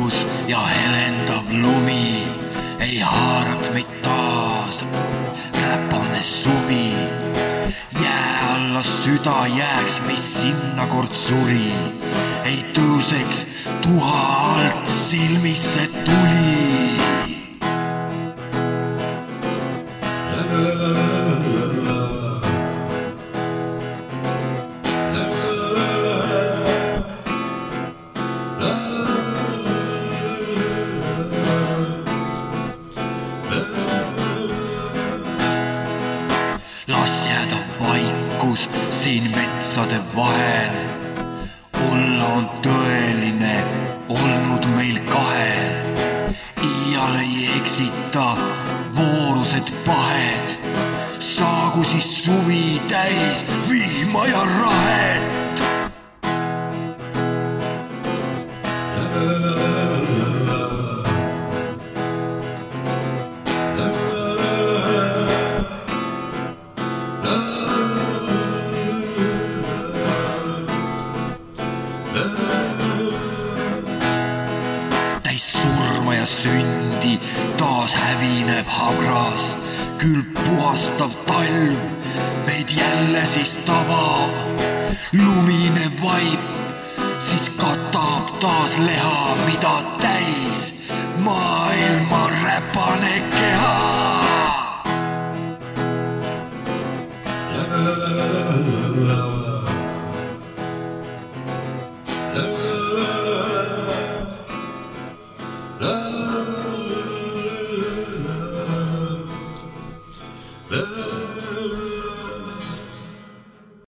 valgus ja helendab lumi, ei haaraks meid taas räpane suvi. jää alla süda jääks, mis sinna kord suri, ei tõuseks tuha alt silmisse tuli. Las jääda vaikus siin metsade vahel. olla on tõeline olnud meil kahel. iial ei eksita voorused pahed. saagu siis suvi täis vihma ja rahet. Täis surma ja sündi taas hävineb habras, küll puhastav talv meid jälle siis tabab. lumine vaip siis katab taas leha, mida täis maailma räpane keha. La love.